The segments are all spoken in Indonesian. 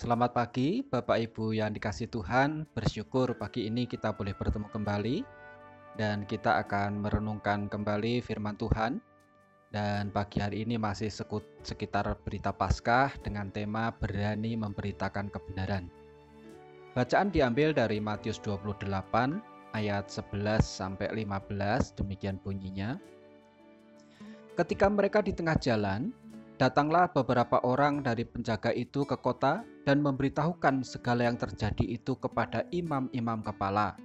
Selamat pagi, Bapak Ibu yang dikasih Tuhan. Bersyukur pagi ini kita boleh bertemu kembali dan kita akan merenungkan kembali firman Tuhan. Dan pagi hari ini masih sekitar berita Paskah dengan tema berani memberitakan kebenaran. Bacaan diambil dari Matius 28 ayat 11 sampai 15 demikian bunyinya. Ketika mereka di tengah jalan, Datanglah beberapa orang dari penjaga itu ke kota dan memberitahukan segala yang terjadi itu kepada imam-imam kepala.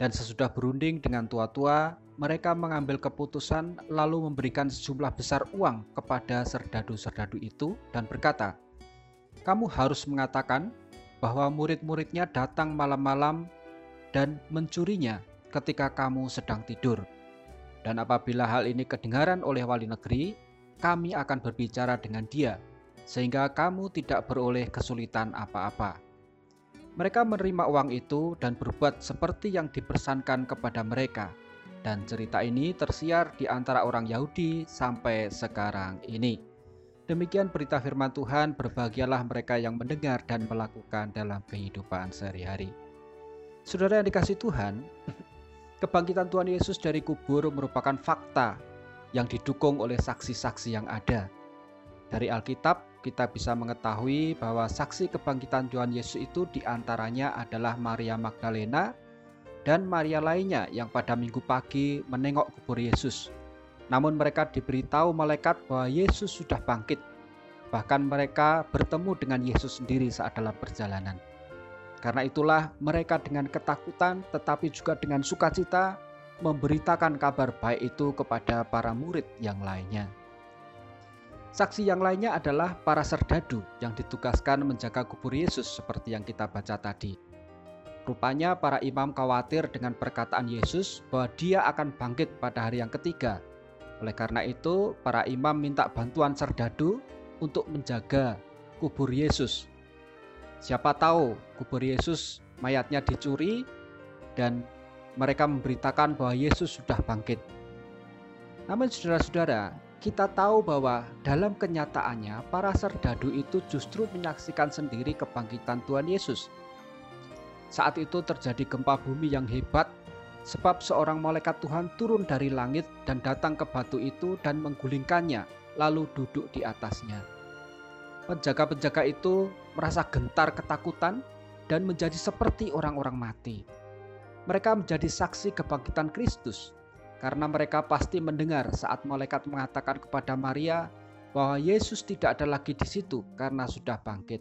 Dan sesudah berunding dengan tua-tua, mereka mengambil keputusan lalu memberikan sejumlah besar uang kepada serdadu-serdadu itu dan berkata, "Kamu harus mengatakan bahwa murid-muridnya datang malam-malam dan mencurinya ketika kamu sedang tidur." Dan apabila hal ini kedengaran oleh wali negeri, kami akan berbicara dengan dia, sehingga kamu tidak beroleh kesulitan apa-apa. Mereka menerima uang itu dan berbuat seperti yang dipesankan kepada mereka, dan cerita ini tersiar di antara orang Yahudi sampai sekarang ini. Demikian berita firman Tuhan, berbahagialah mereka yang mendengar dan melakukan dalam kehidupan sehari-hari. Saudara yang dikasih Tuhan, kebangkitan Tuhan Yesus dari kubur merupakan fakta yang didukung oleh saksi-saksi yang ada. Dari Alkitab, kita bisa mengetahui bahwa saksi kebangkitan Tuhan Yesus itu di antaranya adalah Maria Magdalena dan Maria lainnya yang pada minggu pagi menengok kubur Yesus. Namun mereka diberitahu malaikat bahwa Yesus sudah bangkit. Bahkan mereka bertemu dengan Yesus sendiri saat dalam perjalanan. Karena itulah mereka dengan ketakutan tetapi juga dengan sukacita memberitakan kabar baik itu kepada para murid yang lainnya. Saksi yang lainnya adalah para serdadu yang ditugaskan menjaga kubur Yesus seperti yang kita baca tadi. Rupanya para imam khawatir dengan perkataan Yesus bahwa dia akan bangkit pada hari yang ketiga. Oleh karena itu, para imam minta bantuan serdadu untuk menjaga kubur Yesus. Siapa tahu kubur Yesus mayatnya dicuri dan mereka memberitakan bahwa Yesus sudah bangkit. Namun saudara-saudara, kita tahu bahwa dalam kenyataannya para serdadu itu justru menyaksikan sendiri kebangkitan Tuhan Yesus. Saat itu terjadi gempa bumi yang hebat sebab seorang malaikat Tuhan turun dari langit dan datang ke batu itu dan menggulingkannya lalu duduk di atasnya. Penjaga-penjaga itu merasa gentar ketakutan dan menjadi seperti orang-orang mati mereka menjadi saksi kebangkitan Kristus karena mereka pasti mendengar saat malaikat mengatakan kepada Maria bahwa Yesus tidak ada lagi di situ karena sudah bangkit.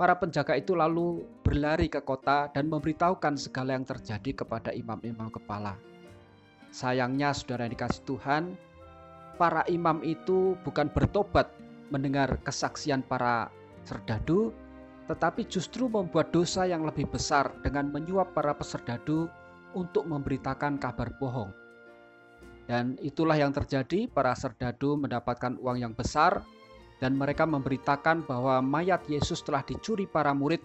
Para penjaga itu lalu berlari ke kota dan memberitahukan segala yang terjadi kepada imam-imam kepala. Sayangnya saudara yang dikasih Tuhan, para imam itu bukan bertobat mendengar kesaksian para serdadu, tetapi justru membuat dosa yang lebih besar dengan menyuap para peserdadu untuk memberitakan kabar bohong. Dan itulah yang terjadi, para serdadu mendapatkan uang yang besar dan mereka memberitakan bahwa mayat Yesus telah dicuri para murid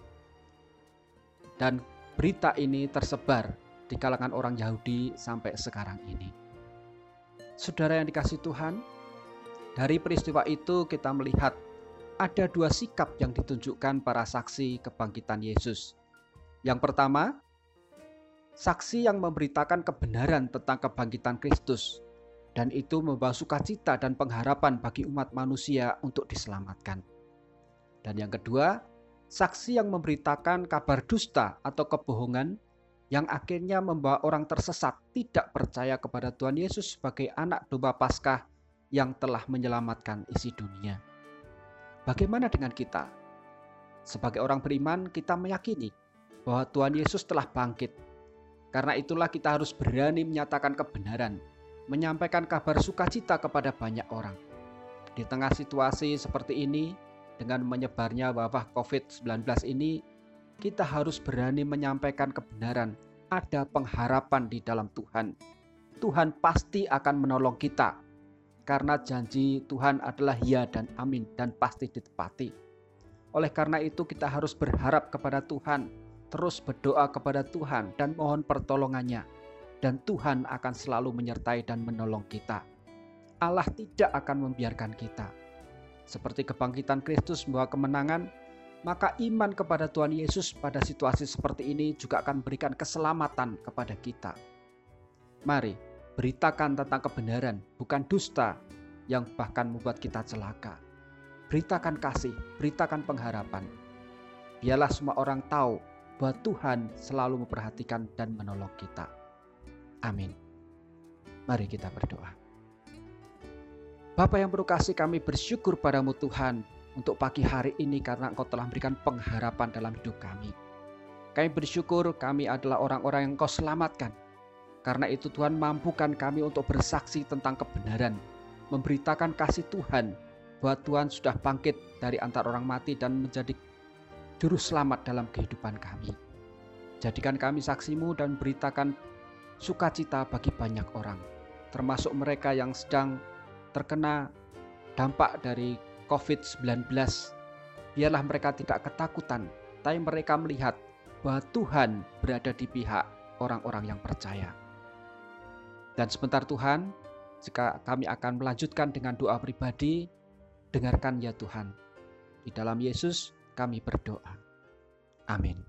dan berita ini tersebar di kalangan orang Yahudi sampai sekarang ini. Saudara yang dikasih Tuhan, dari peristiwa itu kita melihat ada dua sikap yang ditunjukkan para saksi kebangkitan Yesus. Yang pertama, saksi yang memberitakan kebenaran tentang kebangkitan Kristus, dan itu membawa sukacita dan pengharapan bagi umat manusia untuk diselamatkan. Dan yang kedua, saksi yang memberitakan kabar dusta atau kebohongan yang akhirnya membawa orang tersesat tidak percaya kepada Tuhan Yesus sebagai anak domba Paskah yang telah menyelamatkan isi dunia. Bagaimana dengan kita? Sebagai orang beriman, kita meyakini bahwa Tuhan Yesus telah bangkit. Karena itulah kita harus berani menyatakan kebenaran, menyampaikan kabar sukacita kepada banyak orang. Di tengah situasi seperti ini, dengan menyebarnya wabah COVID-19 ini, kita harus berani menyampaikan kebenaran. Ada pengharapan di dalam Tuhan. Tuhan pasti akan menolong kita karena janji Tuhan adalah ya dan amin dan pasti ditepati. Oleh karena itu kita harus berharap kepada Tuhan, terus berdoa kepada Tuhan dan mohon pertolongannya. Dan Tuhan akan selalu menyertai dan menolong kita. Allah tidak akan membiarkan kita. Seperti kebangkitan Kristus membawa kemenangan, maka iman kepada Tuhan Yesus pada situasi seperti ini juga akan berikan keselamatan kepada kita. Mari beritakan tentang kebenaran, bukan dusta yang bahkan membuat kita celaka. Beritakan kasih, beritakan pengharapan. Biarlah semua orang tahu bahwa Tuhan selalu memperhatikan dan menolong kita. Amin. Mari kita berdoa. Bapak yang berkasih kami bersyukur padamu Tuhan untuk pagi hari ini karena Engkau telah memberikan pengharapan dalam hidup kami. Kami bersyukur kami adalah orang-orang yang Engkau selamatkan. Karena itu Tuhan mampukan kami untuk bersaksi tentang kebenaran, memberitakan kasih Tuhan bahwa Tuhan sudah bangkit dari antara orang mati dan menjadi juru selamat dalam kehidupan kami. Jadikan kami saksimu dan beritakan sukacita bagi banyak orang, termasuk mereka yang sedang terkena dampak dari COVID-19, biarlah mereka tidak ketakutan, tapi mereka melihat bahwa Tuhan berada di pihak orang-orang yang percaya. Dan sebentar Tuhan, jika kami akan melanjutkan dengan doa pribadi, dengarkan ya Tuhan. Di dalam Yesus kami berdoa. Amin.